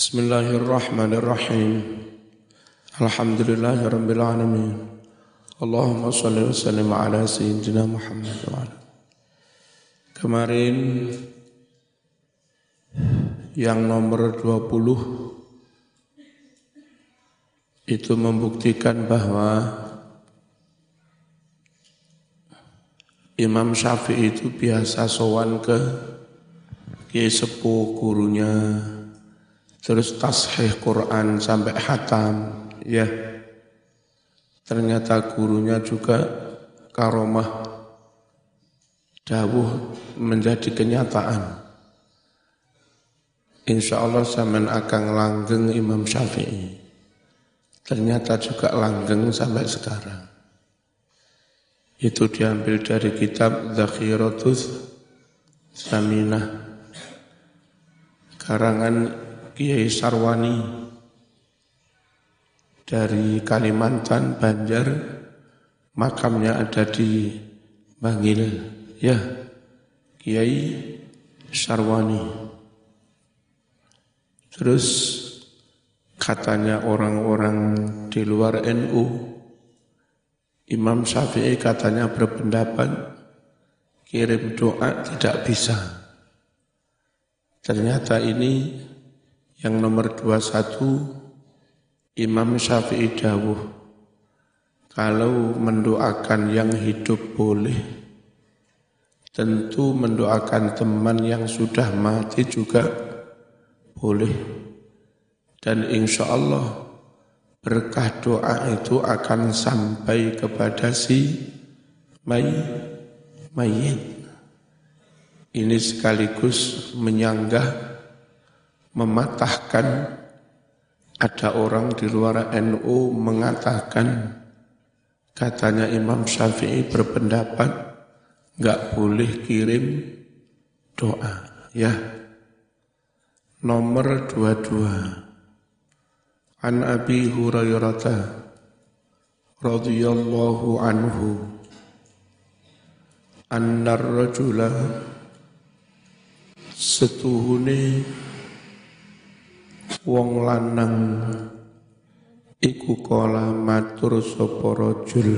Bismillahirrahmanirrahim. Alhamdulillahirabbil alamin. Allahumma shalli wa sallim ala sayyidina Muhammad wa ala. Kemarin yang nomor 20 itu membuktikan bahwa Imam Syafi'i itu biasa sowan ke kiai sepuh gurunya terus tasheh Quran sampai hatam ya. Ternyata gurunya juga karomah dawuh menjadi kenyataan. Insya Allah zaman akan langgeng Imam Syafi'i. Ternyata juga langgeng sampai sekarang. Itu diambil dari kitab Zakhiratus Saminah karangan Kiai Sarwani dari Kalimantan, Banjar, makamnya ada di Bangil, ya, Kiai Sarwani. Terus katanya orang-orang di luar NU, Imam Syafi'i katanya berpendapat kirim doa tidak bisa. Ternyata ini yang nomor 21 Imam Syafi'i dawuh kalau mendoakan yang hidup boleh tentu mendoakan teman yang sudah mati juga boleh. Dan insya Allah berkah doa itu akan sampai kepada si may, mayit. Ini sekaligus menyanggah mematahkan. Ada orang di luar NU mengatakan katanya Imam Syafi'i berpendapat nggak boleh kirim doa ya. Nomor dua-dua. An Abi Hurairah radhiyallahu anhu annar rajula setuhune wong lanang iku kala matur sapa rajul.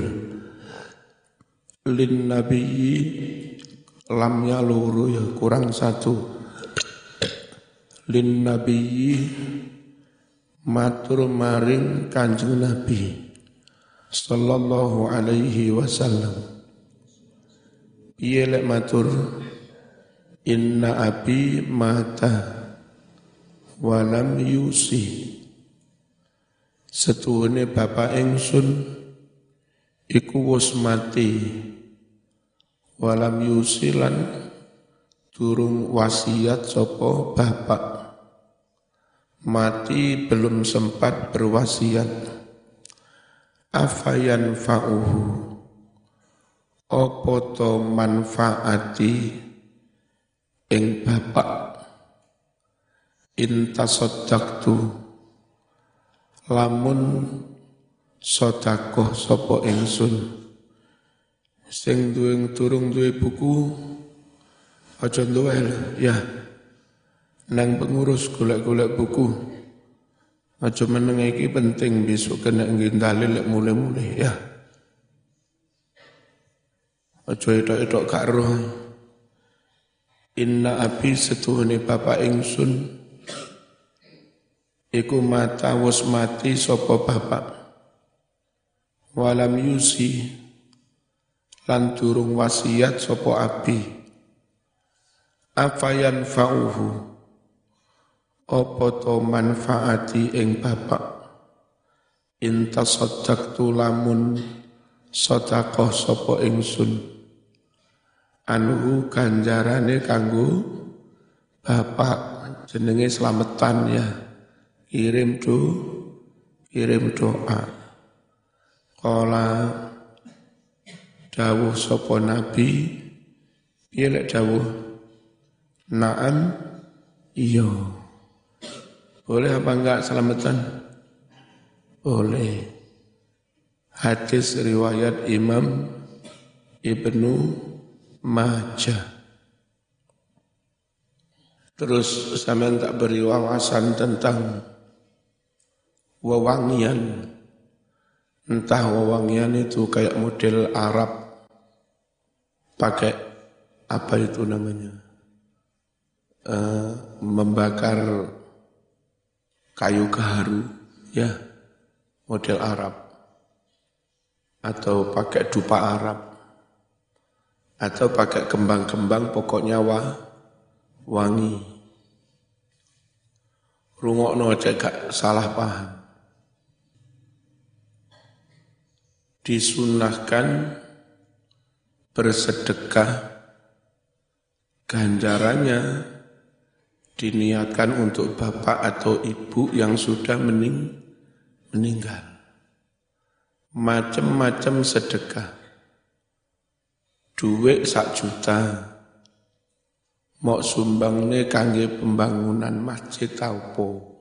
Lin nabi lam luru ya kurang satu. Lin nabi matur maring kanjeng nabi sallallahu alaihi wasallam. Piye lek matur? Inna abi mata walam yusi setuhune bapak ingsun iku wis mati. Walam yusi lan durung wasiat sapa bapak. Mati belum sempat berwasiat. Afayan fa'uhu. Apa to manfaati ing bapak intasoddaqtu lamun sodakoh sopo ingsun. Sing duwe turung duwe buku aja duwe ya. Nang pengurus golek-golek buku aja meneng iki penting besok kena ngendali lek mulai-mulai ya. Aja gak roh. Inna abi setuhune bapak ingsun iku mata wis mati sapa bapak. Walam yusi lan durung wasiat sapa abi. Afayan fauhu apa to manfaati ing bapak? Inta saddaqtu lamun sedekah sapa ingsun. Anhu ganjarane kanggo bapak jenenge slametan ya kirim do kirim doa. Kala dawuh sapa nabi piye lek dawuh? Na'am iya. Boleh apa enggak selamatan? Boleh. Hadis riwayat Imam Ibnu Majah. Terus sampean tak beri wawasan tentang wewangian. Entah wewangian itu kayak model Arab pakai apa itu namanya? Uh, membakar kayu gaharu, ya model Arab atau pakai dupa Arab atau pakai kembang-kembang pokoknya wah wangi. Rungokno aja gak salah paham. Disunahkan bersedekah ganjarannya diniatkan untuk bapak atau ibu yang sudah mening meninggal. Macam-macam sedekah. Duit sak juta, mau sumbangne kangge pembangunan masjid taupo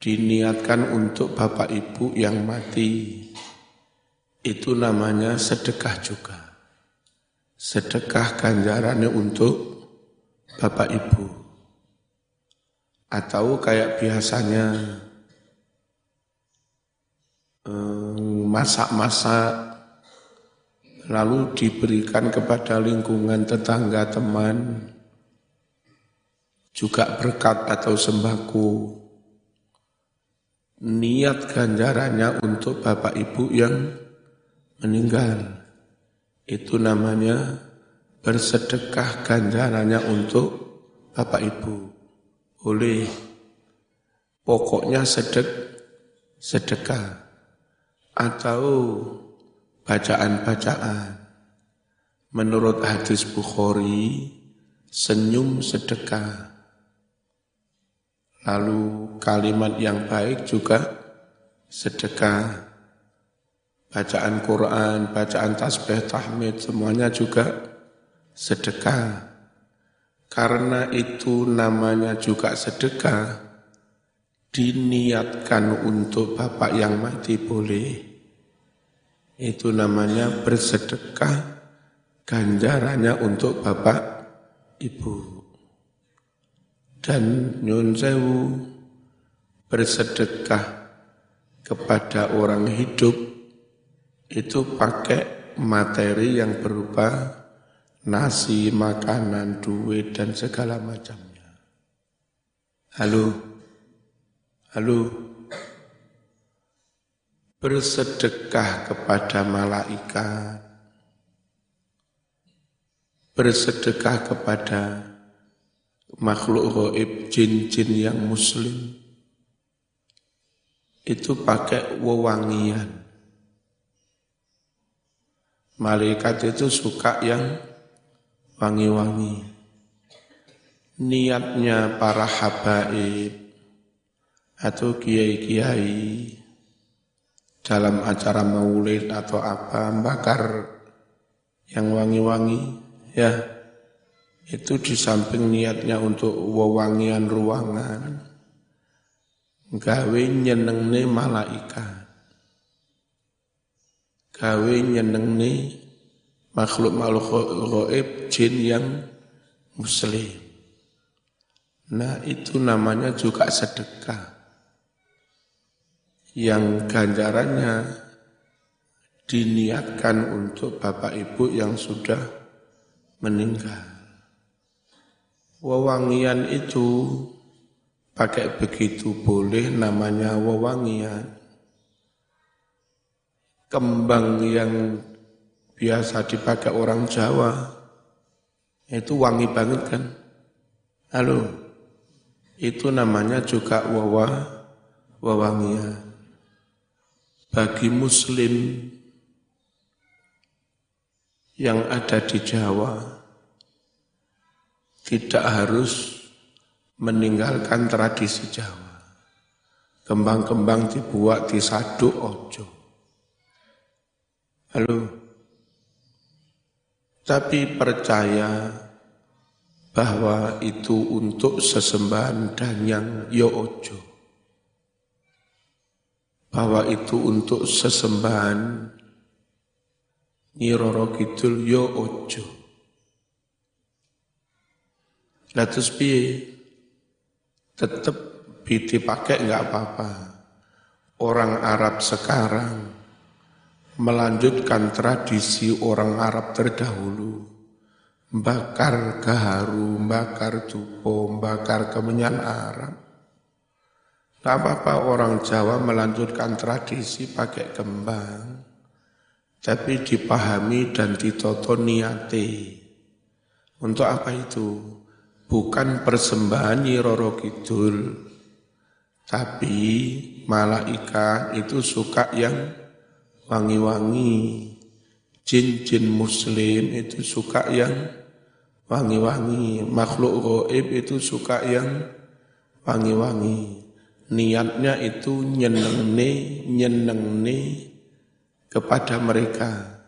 diniatkan untuk bapak ibu yang mati itu namanya sedekah juga sedekah ganjarannya untuk bapak ibu atau kayak biasanya masak-masak lalu diberikan kepada lingkungan tetangga teman, juga berkat atau sembako. Niat ganjarannya untuk bapak ibu yang meninggal. Itu namanya bersedekah ganjarannya untuk bapak ibu. Boleh. Pokoknya sedek, sedekah. Atau bacaan-bacaan. Menurut hadis Bukhari, senyum sedekah. Lalu kalimat yang baik juga sedekah. Bacaan Quran, bacaan tasbih, tahmid, semuanya juga sedekah. Karena itu namanya juga sedekah, diniatkan untuk bapak yang mati boleh itu namanya bersedekah ganjarannya untuk bapak ibu. Dan nyun sewu bersedekah kepada orang hidup itu pakai materi yang berupa nasi, makanan, duit, dan segala macamnya. Halo, halo bersedekah kepada malaikat, bersedekah kepada makhluk gaib jin-jin yang muslim, itu pakai wewangian. Malaikat itu suka yang wangi-wangi. Niatnya para habaib atau kiai-kiai dalam acara maulid atau apa bakar yang wangi-wangi ya itu di samping niatnya untuk wewangian ruangan gawe nyenengne malaikat gawe nyenengne makhluk-makhluk gaib jin yang muslim nah itu namanya juga sedekah yang ganjarannya diniatkan untuk bapak ibu yang sudah meninggal. Wewangian itu pakai begitu boleh namanya wewangian. Kembang yang biasa dipakai orang Jawa itu wangi banget kan? Halo, itu namanya juga wawa, wewangian bagi muslim yang ada di Jawa tidak harus meninggalkan tradisi Jawa. Kembang-kembang dibuat di sadu ojo. Halo. Tapi percaya bahwa itu untuk sesembahan dan yang yo ojo bahwa itu untuk sesembahan Nyi Roro Kidul yo ojo. Lah terus piye? Tetep dipakai nggak apa-apa. Orang Arab sekarang melanjutkan tradisi orang Arab terdahulu. Bakar gaharu, bakar tupo, bakar kemenyan Arab. Gak apa-apa orang Jawa melanjutkan tradisi pakai kembang. Tapi dipahami dan ditoto niate. Untuk apa itu? Bukan persembahan Roro Kidul. Tapi malaikat itu suka yang wangi-wangi. Jin-jin muslim itu suka yang wangi-wangi. Makhluk goib itu suka yang wangi-wangi. Niatnya itu nyenengne, nyenengne kepada mereka.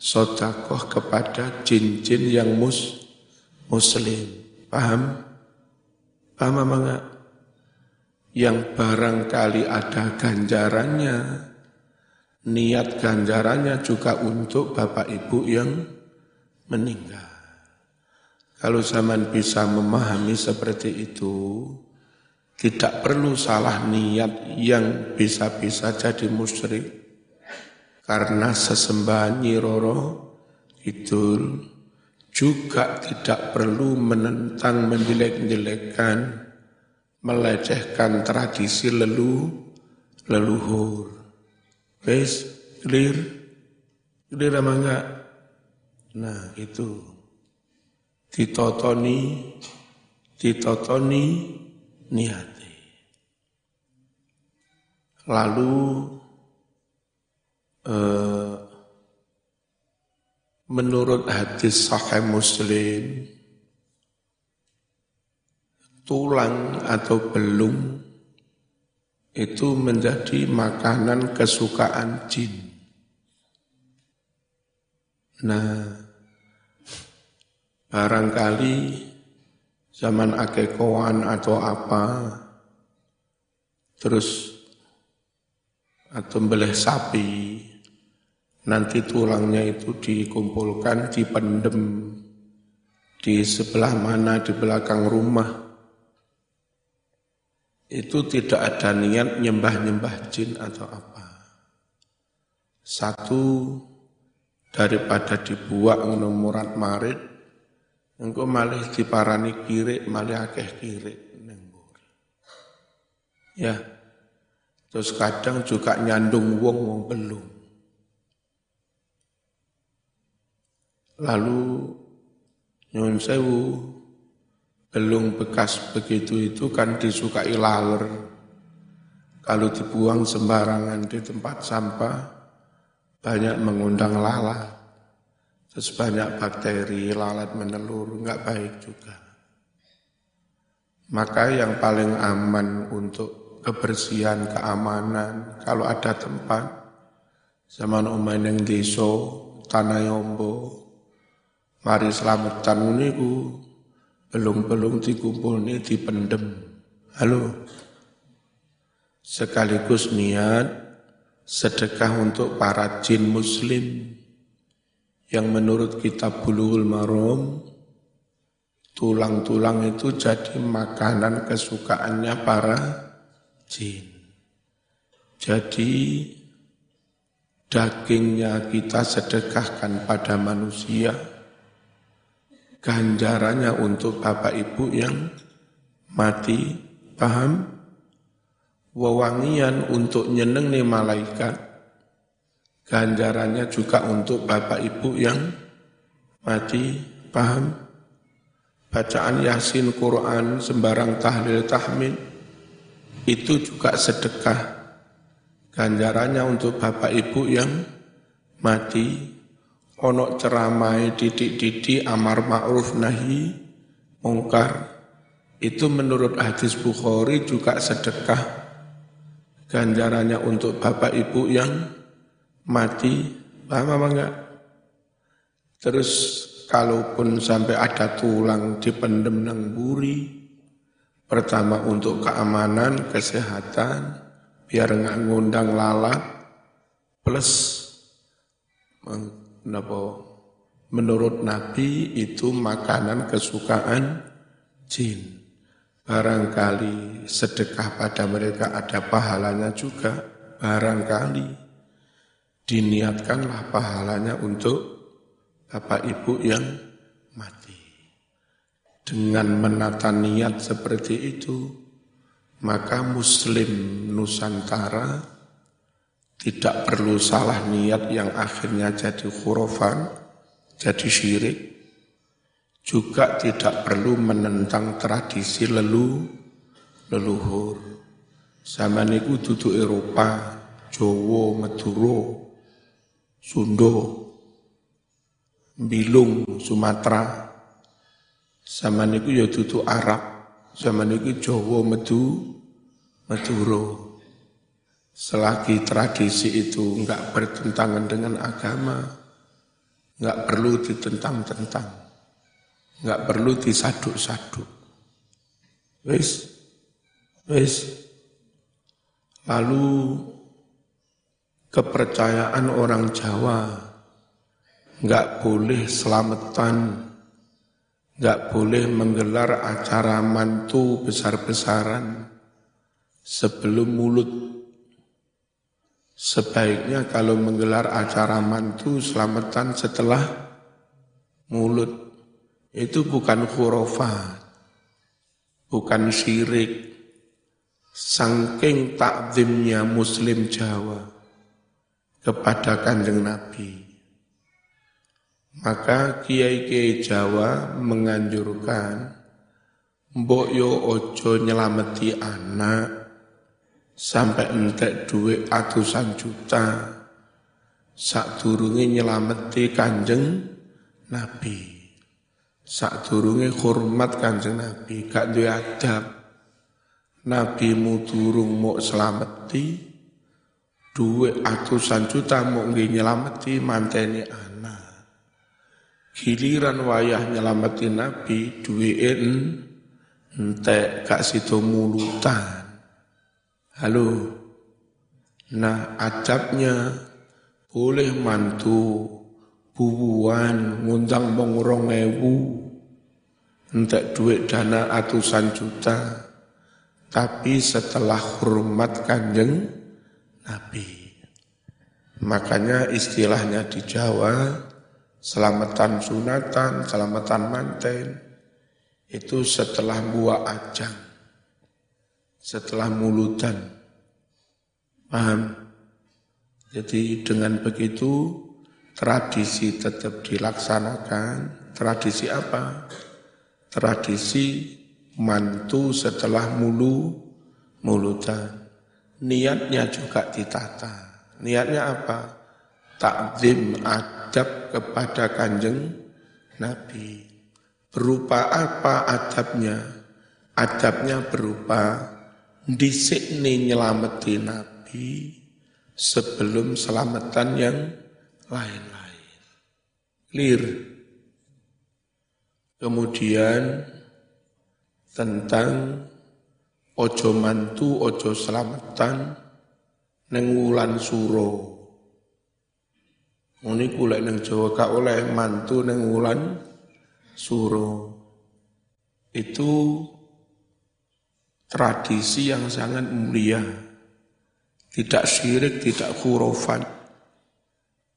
Sodakoh kepada jin-jin yang mus, muslim. Paham? Paham apa? Yang barangkali ada ganjarannya, niat ganjarannya juga untuk Bapak Ibu yang meninggal. Kalau zaman bisa memahami seperti itu, tidak perlu salah niat yang bisa-bisa jadi musyrik. Karena sesembahan Nyiroro itu juga tidak perlu menentang, menjelek-jelekkan, melecehkan tradisi lelu, leluhur. Wes, clear? Clear apa enggak? Nah, itu. Ditotoni, ditotoni niati. Lalu eh, menurut hadis sahih Muslim tulang atau belum itu menjadi makanan kesukaan jin. Nah, barangkali zaman akekoan atau apa, terus atau beleh sapi, nanti tulangnya itu dikumpulkan, dipendem di sebelah mana di belakang rumah itu tidak ada niat nyembah-nyembah jin atau apa. Satu, daripada dibuang nomurat marit, engkau malih diparani kirik, malih akeh kirik. Ya, terus kadang juga nyandung wong wong belum. Lalu nyun sewu Belung bekas begitu itu kan disukai laler. Kalau dibuang sembarangan di tempat sampah, banyak mengundang lalat. Terus banyak bakteri, lalat menelur, nggak baik juga. Maka yang paling aman untuk kebersihan, keamanan, kalau ada tempat, zaman umain yang deso, tanah yombo, mari selamatan niku belum-belum dikumpul ini dipendem. Halo. Sekaligus niat sedekah untuk para jin muslim yang menurut kitab Bulughul Maram tulang-tulang itu jadi makanan kesukaannya para jin. Jadi dagingnya kita sedekahkan pada manusia ganjarannya untuk bapak ibu yang mati, paham? Wewangian untuk nyeneng nih malaikat, ganjarannya juga untuk bapak ibu yang mati, paham? Bacaan Yasin, Quran, sembarang tahlil, tahmid, itu juga sedekah. Ganjarannya untuk bapak ibu yang mati, ono ceramai didik-didik amar ma'ruf nahi mungkar. Itu menurut hadis Bukhari juga sedekah. Ganjarannya untuk bapak ibu yang mati. Paham apa enggak? Terus kalaupun sampai ada tulang dipendem nang buri pertama untuk keamanan kesehatan biar nggak ngundang lalat plus Napa menurut Nabi itu makanan kesukaan jin. Barangkali sedekah pada mereka ada pahalanya juga, barangkali diniatkanlah pahalanya untuk Bapak Ibu yang mati. Dengan menata niat seperti itu, maka Muslim Nusantara tidak perlu salah niat yang akhirnya jadi khurafan, jadi syirik, juga tidak perlu menentang tradisi lelu, leluhur. Sama niku duduk Eropa, Jawa, Madura, Sundo, Bilung, Sumatera, sama niku ya dudu Arab, sama niku Jawa Medu, Madura. Selagi tradisi itu enggak bertentangan dengan agama, enggak perlu ditentang-tentang, enggak perlu disaduk-saduk. Wis, wis. Lalu kepercayaan orang Jawa enggak boleh selamatan nggak boleh menggelar acara mantu besar-besaran sebelum mulut. Sebaiknya kalau menggelar acara mantu selamatan setelah mulut. Itu bukan khurafat, bukan syirik. Sangking takzimnya muslim Jawa kepada kanjeng Nabi maka kiai-kiai Jawa menganjurkan mbok yo ojo nyelameti anak sampai entek duit atusan juta. Sak durunge nyelameti kanjeng Nabi. Sak durunge hormat kanjeng Nabi gak duwe adab. Nabi mu durung mau selameti duit atusan juta mau nggih nyelameti manteni anak. Giliran wayah nyelamatin Nabi duwein entek gak sido mulutan. Halo. Nah, adabnya boleh mantu bubuan ngundang mong rong ewu entek duit dana atusan juta tapi setelah hormat kanjeng Nabi makanya istilahnya di Jawa selamatan sunatan, selamatan manten, itu setelah buah ajang, setelah mulutan. Paham? Jadi dengan begitu tradisi tetap dilaksanakan. Tradisi apa? Tradisi mantu setelah mulu mulutan. Niatnya juga ditata. Niatnya apa? Takzim adab kepada kanjeng Nabi. Berupa apa adabnya? Adabnya berupa disikni nyelameti Nabi sebelum selamatan yang lain-lain. Clear. Kemudian tentang ojo mantu, ojo selamatan, nengulan suro. Ini kulek neng Jawa gak oleh mantu neng wulan suro. Itu tradisi yang sangat mulia. Tidak syirik, tidak khurafat.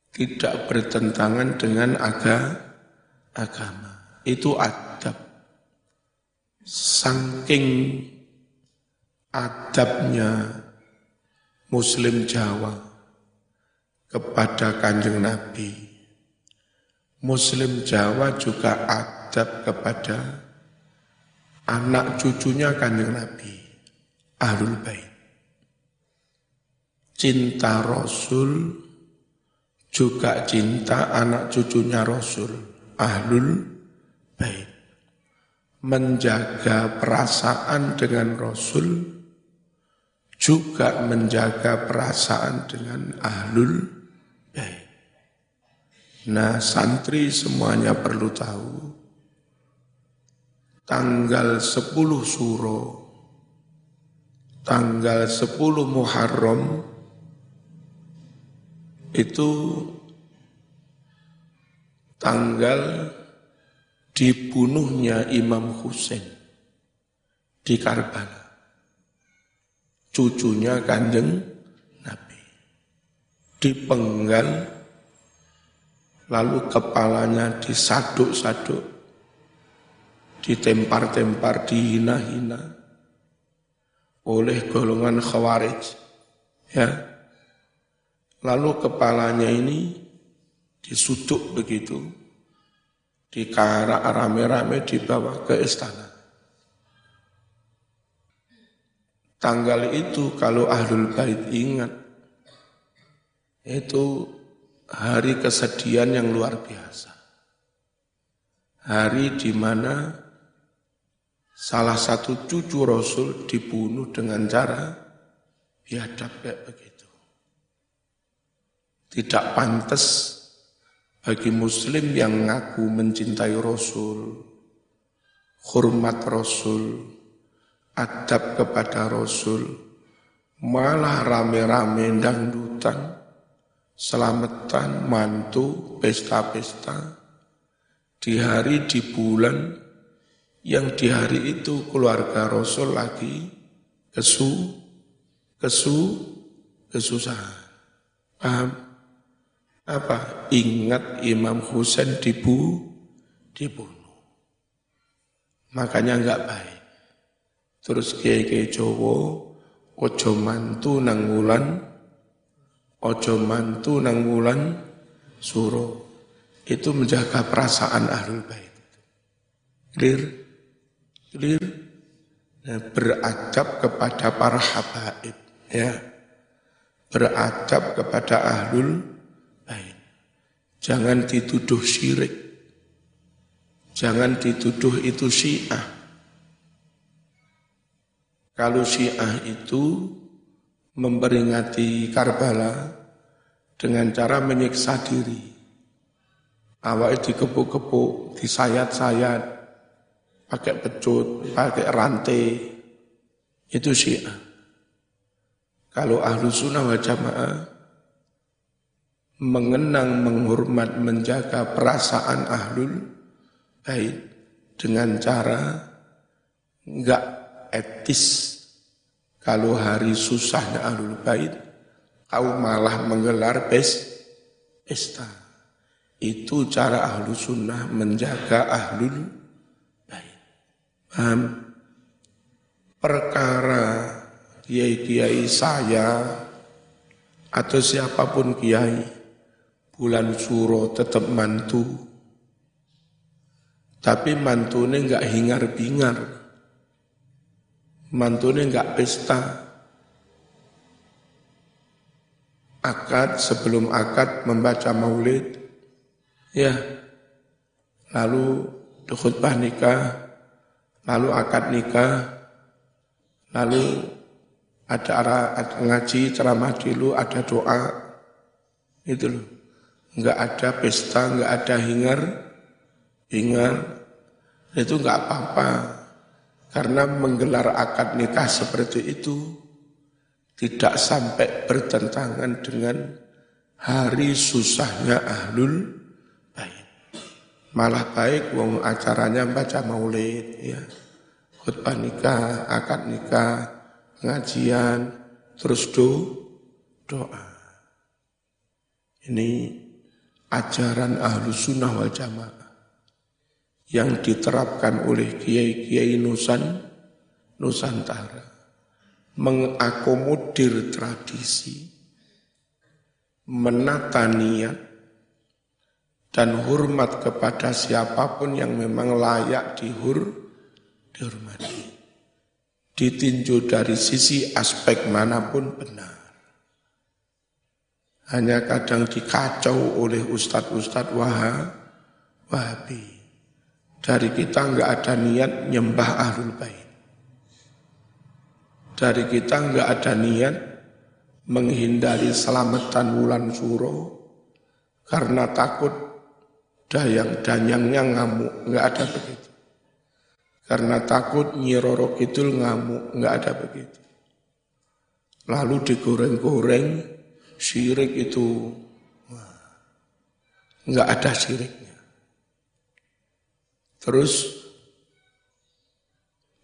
Tidak bertentangan dengan aga, agama. Itu adab. Saking adabnya Muslim Jawa kepada kanjeng Nabi. Muslim Jawa juga adab kepada anak cucunya kanjeng Nabi, Ahlul Bait. Cinta Rasul juga cinta anak cucunya Rasul, Ahlul Bait. Menjaga perasaan dengan Rasul juga menjaga perasaan dengan Ahlul Nah santri semuanya perlu tahu tanggal 10 suro tanggal 10 Muharram itu tanggal dibunuhnya Imam Hussein di Karbala. Cucunya kanjeng Nabi. Dipenggal, lalu kepalanya disaduk-saduk, ditempar-tempar, dihina-hina oleh golongan khawarij. Ya. Lalu kepalanya ini disuduk begitu, dikarak rame-rame dibawa ke istana. Tanggal itu kalau Ahlul Bait ingat, itu hari kesedihan yang luar biasa. Hari di mana salah satu cucu Rasul dibunuh dengan cara biadab kayak begitu. Tidak pantas bagi muslim yang ngaku mencintai Rasul, hormat Rasul, adab kepada Rasul, malah rame-rame dangdutan, selamatan, mantu, pesta-pesta, di hari di bulan yang di hari itu keluarga Rasul lagi kesu, kesu, kesusahan. Paham? Apa? Ingat Imam Husain dibu, dibunuh. Makanya enggak baik. Terus kiai-kiai Jawa ojo mantu nang wulan ojo mantu nang wulan suro. Itu menjaga perasaan ahlul bait. Clear? Clear? Nah, beradab kepada para habaib. Ya. Beradab kepada ahlul bait. Jangan dituduh syirik. Jangan dituduh itu syiah kalau Syiah itu memperingati Karbala dengan cara menyiksa diri. Awalnya dikepuk-kepuk, disayat-sayat, pakai pecut, pakai rantai. Itu Syiah. Kalau ahlu sunnah wa jamaah mengenang, menghormat, menjaga perasaan ahlul baik dengan cara enggak etis kalau hari susahnya ahlul bait kau malah menggelar pes, pesta. Itu cara ahlu sunnah menjaga ahlul bait. Paham? Perkara kiai-kiai saya atau siapa pun kiai bulan suro tetap mantu. Tapi mantune enggak hingar-bingar mantune enggak pesta. Akad sebelum akad membaca maulid, ya, lalu khutbah nikah, lalu akad nikah, lalu ada arah ngaji ceramah dulu, ada doa, itu loh. Enggak ada pesta, enggak ada hingar, hingar, itu enggak apa-apa. Karena menggelar akad nikah seperti itu tidak sampai bertentangan dengan hari susahnya ahlul. Malah baik wong acaranya baca maulid ya. Khutbah nikah, akad nikah, pengajian, terus do, doa. Ini ajaran ahlu sunnah wal jamaah yang diterapkan oleh kiai-kiai Nusan, Nusantara mengakomodir tradisi, menata niat, dan hormat kepada siapa pun yang memang layak dihur, dihormati. Ditinjau dari sisi aspek mana pun benar. Hanya kadang dikacau oleh ustadz-ustadz wahab, wahabi dari kita nggak ada niat nyembah ahlul bait. Dari kita nggak ada niat menghindari selamatan bulan suro karena takut dayang-dayangnya ngamuk, nggak ada begitu. Karena takut Nyiroro itu ngamuk, nggak ada begitu. Lalu digoreng-goreng, syirik itu nggak ada siriknya. Terus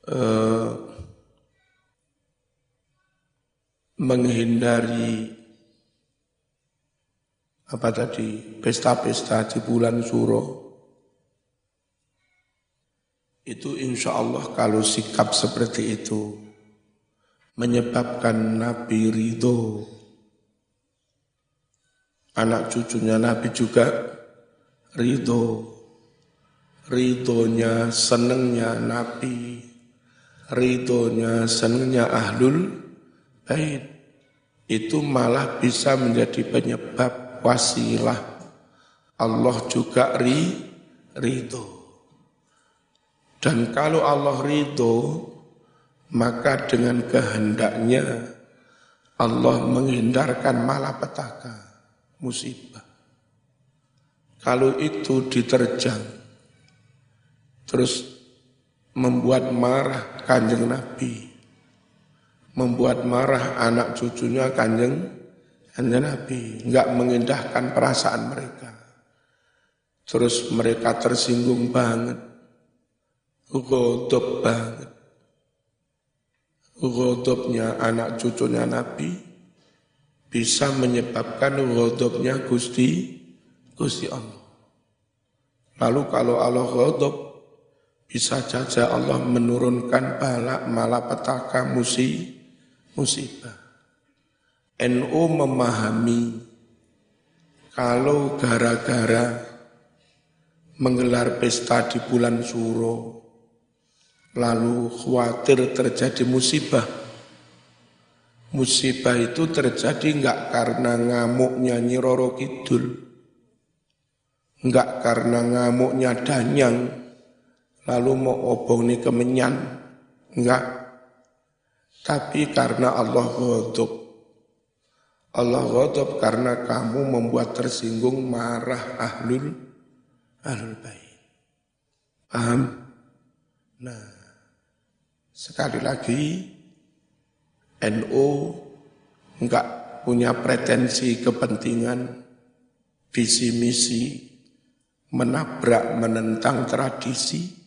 eh, menghindari apa tadi? Pesta-pesta di bulan suro. Itu insya Allah kalau sikap seperti itu menyebabkan Nabi ridho. Anak cucunya Nabi juga ridho. Ridhonya senengnya Nabi. Ridhonya senengnya ahlul bait. Itu malah bisa menjadi penyebab wasilah. Allah juga ri, ridho. Dan kalau Allah ridho, maka dengan kehendaknya Allah menghindarkan malapetaka, musibah. Kalau itu diterjang, terus membuat marah kanjeng Nabi, membuat marah anak cucunya kanjeng hanya Nabi nggak mengindahkan perasaan mereka. Terus mereka tersinggung banget. Godop banget. Godopnya anak cucunya Nabi bisa menyebabkan godopnya Gusti Gusti Allah. Lalu kalau Allah godop, bisa saja Allah menurunkan balak malapetaka musibah. NU memahami kalau gara-gara menggelar pesta di bulan Suro, lalu khawatir terjadi musibah. Musibah itu terjadi enggak karena ngamuknya Nyiroro Kidul, enggak karena ngamuknya Danyang, lalu mau obong ini kemenyan, enggak. Tapi karena Allah ghadab Allah ghadab karena kamu membuat tersinggung marah ahlul ahlul bait. Paham? Nah, sekali lagi NU enggak punya pretensi kepentingan visi misi menabrak menentang tradisi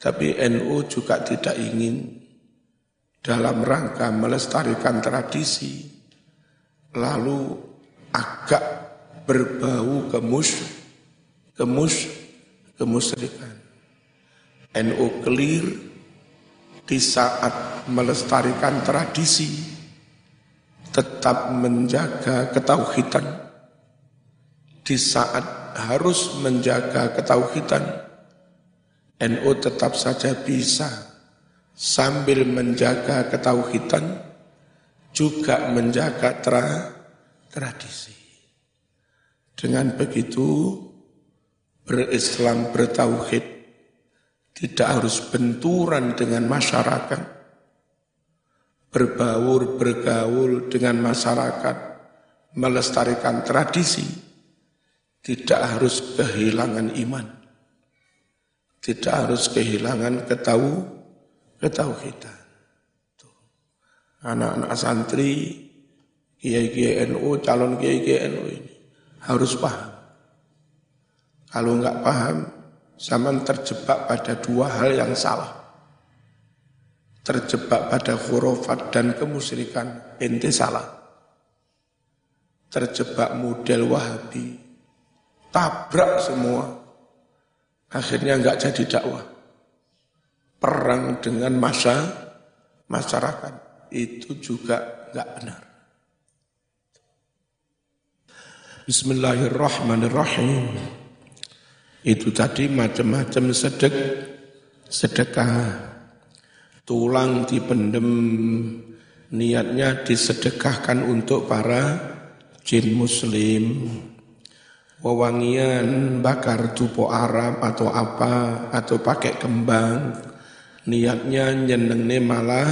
tapi NU juga tidak ingin dalam rangka melestarikan tradisi lalu agak berbau kemus kemus kemusyrikan. NU clear di saat melestarikan tradisi tetap menjaga ketauhidan di saat harus menjaga ketauhidan NU tetap saja bisa sambil menjaga ketauhidan juga menjaga tra, tradisi. Dengan begitu berislam bertauhid tidak harus benturan dengan masyarakat, berbaur bergaul dengan masyarakat, melestarikan tradisi, tidak harus kehilangan iman, tidak harus kehilangan ketahu ketauhidan anak-anak santri, kiai-kiai NU, calon kiai-kiai NU ini harus paham. Kalau enggak paham, zaman terjebak pada dua hal yang salah. Terjebak pada khurafat dan kemusyrikan, ente salah. Terjebak model wahabi, tabrak semua. Akhirnya enggak jadi dakwah. Perang dengan masa masyarakat itu juga nggak benar. Bismillahirrahmanirrahim. Itu tadi macam-macam sedek, sedekah. Tulang dipendem, niatnya disedekahkan untuk para jin muslim. Wewangian bakar tupo Arab atau apa, atau pakai kembang. Niatnya nyenengne malah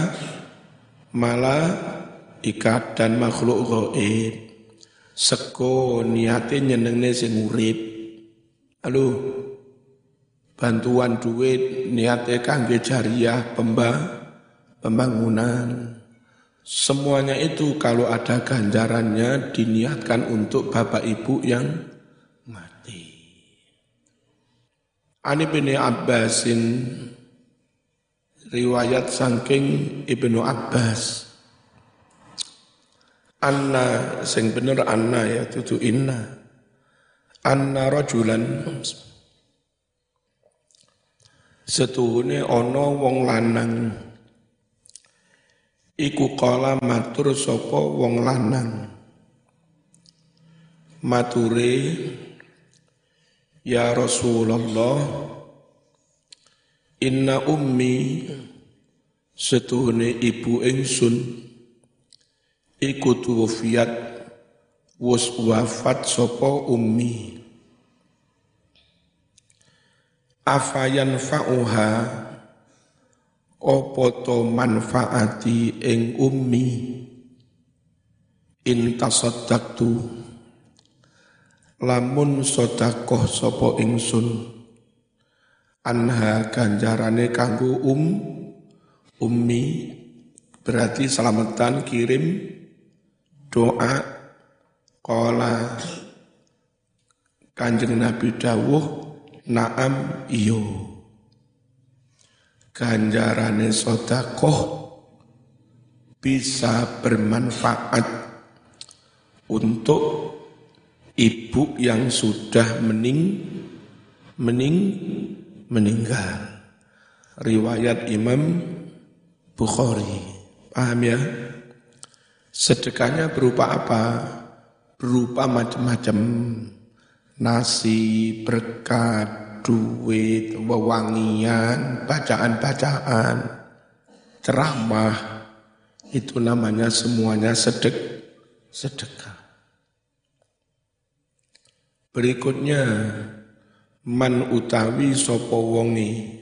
malah ikat dan makhluk gaib. Seko niate nyenengne sing urip. Halo bantuan duit niate kangge jariah pembang pembangunan. Semuanya itu kalau ada ganjarannya diniatkan untuk bapak ibu yang mati. Ani bin Abbasin riwayat saking Ibnu Abbas. Anna sing bener anna ya tutu inna. Anna rajulan. Setuhune ana wong lanang. Iku kala matur sapa wong lanang. Mature ya Rasulullah inna ummi setuhune ibu ingsun iku tuwfiat wus wafat sapa ummi. Afayan fa'uha opo to manfaati ing ummi? In tasaddaqtu lamun sedekah sapa ingsun anha ganjarane kanggo um ummi. Berarti selamatan kirim doa kola. Kanjeng Nabi dawuh naam iyo ganjarane sodakoh bisa bermanfaat untuk ibu yang sudah mening mening meninggal riwayat Imam Bukhari paham ya Sedekahnya berupa apa? Berupa macam-macam. Nasi, berkat, duit, wewangian, bacaan-bacaan, ceramah. Itu namanya semuanya sedek, sedekah. Berikutnya, man utawi sopo wongi.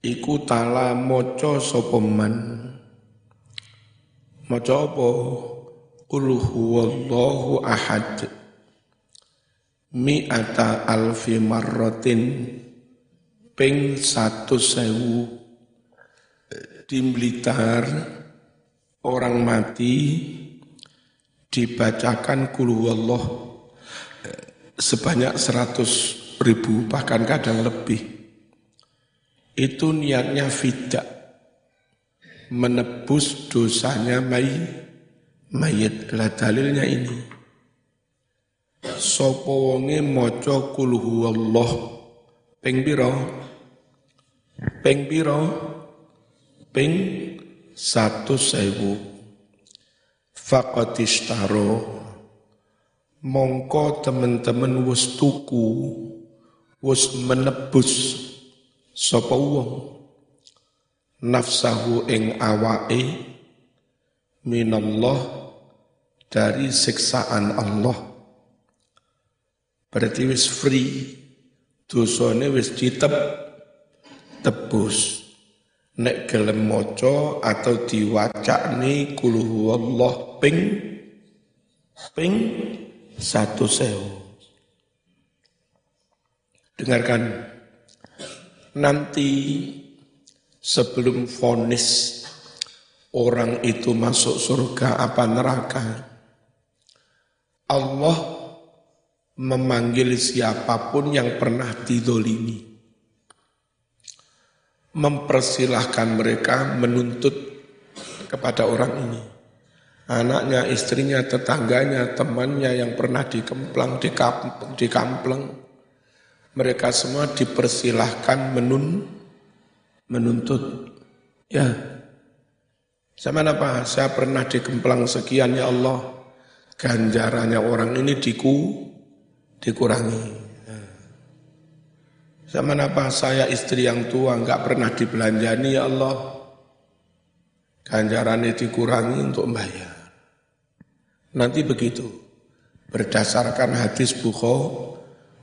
Iku tala moco sopo man Maca apa? Qul huwallahu ahad. Mi'ata alfi marratin ping satu sewu di Blitar orang mati dibacakan kulu Allah sebanyak seratus ribu bahkan kadang lebih itu niatnya fidak menebus dosanya may, mayit. Lah dalilnya ini. Sopo wonge maca kul huwallah ping pira? Ping pira? Ping satu sewu. Faqatistaro mongko teman-teman wis tuku wis menebus sapa wong nafsahu ing awake minallah dari siksaan Allah. Berarti wis free, dosane wis diteb tebus. Nek gelem maca atau diwacakne kul ping ping satu sewu. Dengarkan nanti sebelum vonis orang itu masuk surga apa neraka. Allah memanggil siapa pun yang pernah didolimi. Mempersilahkan mereka menuntut kepada orang ini. Anaknya, istrinya, tetangganya, temannya yang pernah dikemplang, dikampleng, dikampleng. Mereka semua dipersilahkan menuntut menuntut. Ya, sama apa? Saya pernah dikemplang sekian ya Allah. Ganjarannya orang ini diku, dikurangi. Ya. Sama apa? Saya istri yang tua nggak pernah dibelanjani ya Allah. Ganjarannya dikurangi untuk bayar. Nanti begitu. Berdasarkan hadis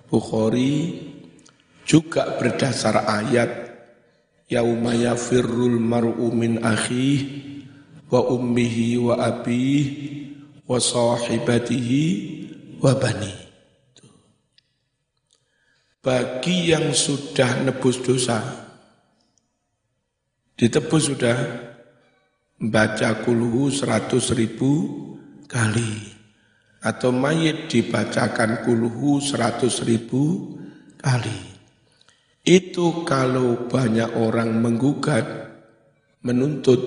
Bukhari, juga berdasar ayat yauma yafirrul mar'u min akhih wa ummihi wa abih wa sahibatihi wa bani. Bagi yang sudah nebus dosa, ditebus sudah, baca kulhu seratus ribu kali. Atau mayit dibacakan kulhu seratus ribu kali. Itu kalau banyak orang menggugat, menuntut,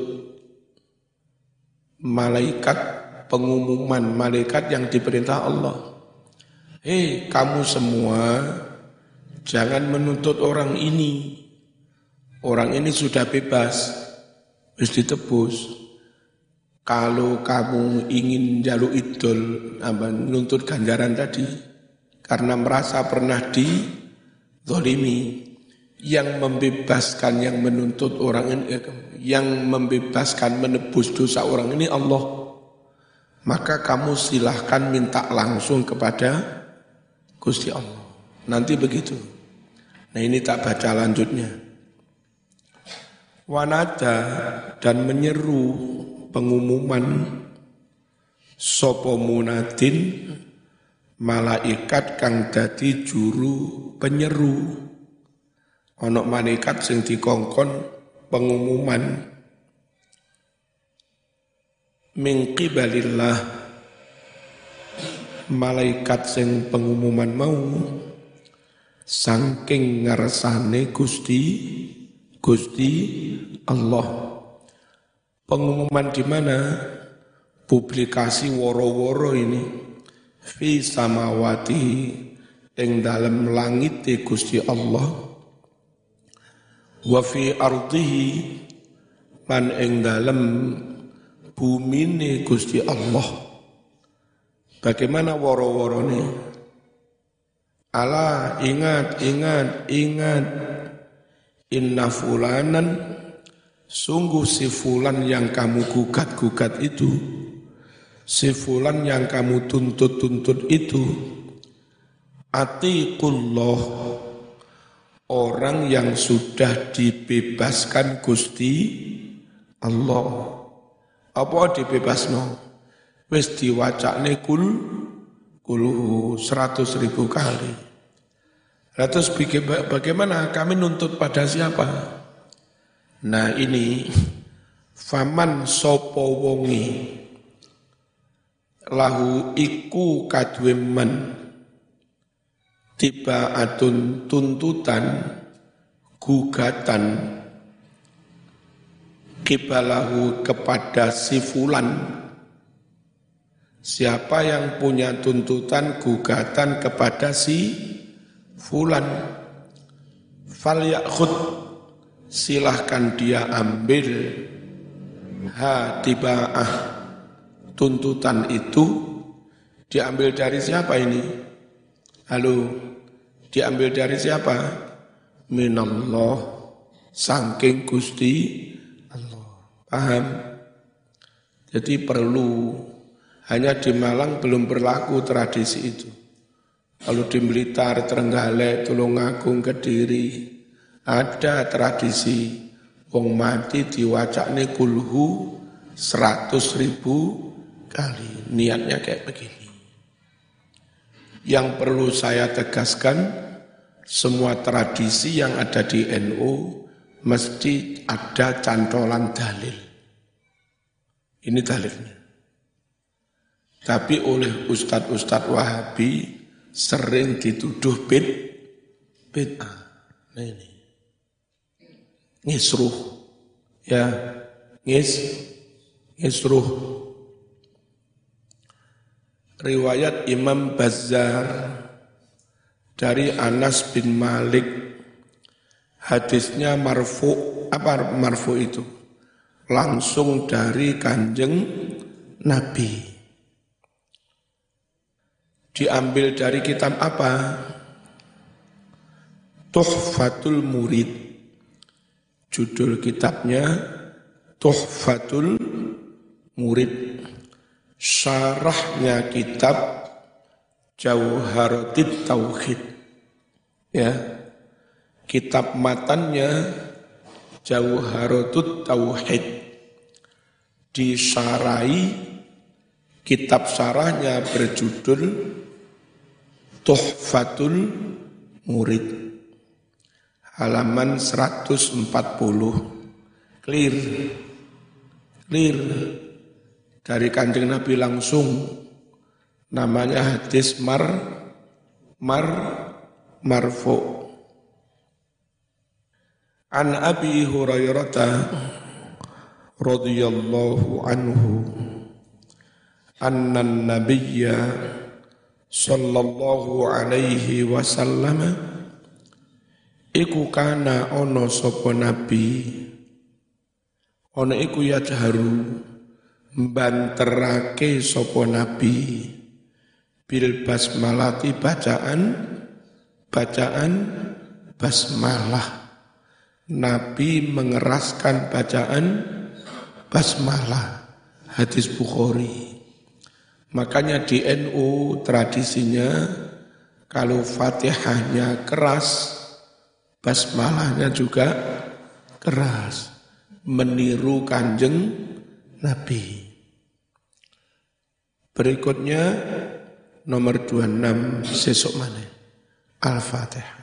malaikat pengumuman malaikat yang diperintah Allah. Hei kamu semua jangan menuntut orang ini. Orang ini sudah bebas, harus ditebus. Kalau kamu ingin jaluk idol, apa, menuntut ganjaran tadi, karena merasa pernah di zolimi, yang membebaskan, yang menuntut orang ini, yang membebaskan, menebus dosa orang ini Allah. Maka kamu silahkan minta langsung kepada Gusti Allah. Nanti begitu. Nah ini tak baca lanjutnya. Wanada dan menyeru pengumuman sopo munadin malaikat kang dadi juru penyeru. Onok malaikat sing dikongkon pengumuman. Mingki balillah malaikat sing pengumuman mau sangking ngarsane Gusti Gusti Allah pengumuman di mana? Publikasi woro-woro ini. Fi samawati ing dalam langit Gusti Allah. Wa fi ardihi lan ing dalem bumine Gusti Allah. Bagaimana woro-worone Allah ingat ingat ingat. Inna fulanan sungguh si fulan yang kamu gugat-gugat itu si fulan yang kamu tuntut-tuntut itu atiqullah orang yang sudah dibebaskan Gusti Allah. Apa dibebasno? Wis diwacakne kul kuluhu seratus ribu kali. Terus bagaimana kami nuntut pada siapa? Nah ini faman sopo wongi lahu iku kadwemen. Tiba atun tuntutan gugatan. Kibalahu kepada si fulan. Siapa yang punya tuntutan gugatan kepada si fulan? Fal silahkan dia ambil ha tibaah tuntutan itu diambil dari siapa ini Halo, diambil dari siapa? Minallah, sangking Gusti Allah. Paham? Jadi perlu, hanya di Malang belum berlaku tradisi itu. Kalau di Blitar, Trenggalek, Tulungagung, Kediri, ada tradisi wong mati diwacakne kulhu seratus ribu kali. Niatnya kayak begini. Yang perlu saya tegaskan, semua tradisi yang ada di NU mesti ada cantolan dalil. Ini dalilnya. Tapi oleh ustadz-ustadz Wahabi sering dituduh bid bid'ah. Nah ini. Ngisruh. Ya, ngis ngisruh. Riwayat Imam Bazar dari Anas bin Malik. Hadisnya marfu apa marfu itu? Langsung dari kanjeng Nabi. Diambil dari kitab apa? Tuhfatul Murid judul kitabnya Tuhfatul Murid syarahnya kitab Jauharatit Tauhid. Ya. Kitab matannya Jauharatut Tauhid. Disarai kitab sarahnya berjudul Tuhfatul Murid. Halaman 140. Clear. Clear dari kanjeng Nabi langsung namanya hadis mar mar marfu an Abi Hurairah radhiyallahu anhu anna nabiyya sallallahu alaihi wasallam iku kana ono sapa nabi? Ono iku ya jaharu mbanterake sapa nabi? Bil basmalati bacaan bacaan basmalah. Nabi mengeraskan bacaan basmalah. Hadis Bukhari. Makanya di NU tradisinya kalau Fatihahnya keras, basmalahnya juga keras, meniru kanjeng Nabi. Berikutnya nomor 26 sesok mana? Al-Fatihah.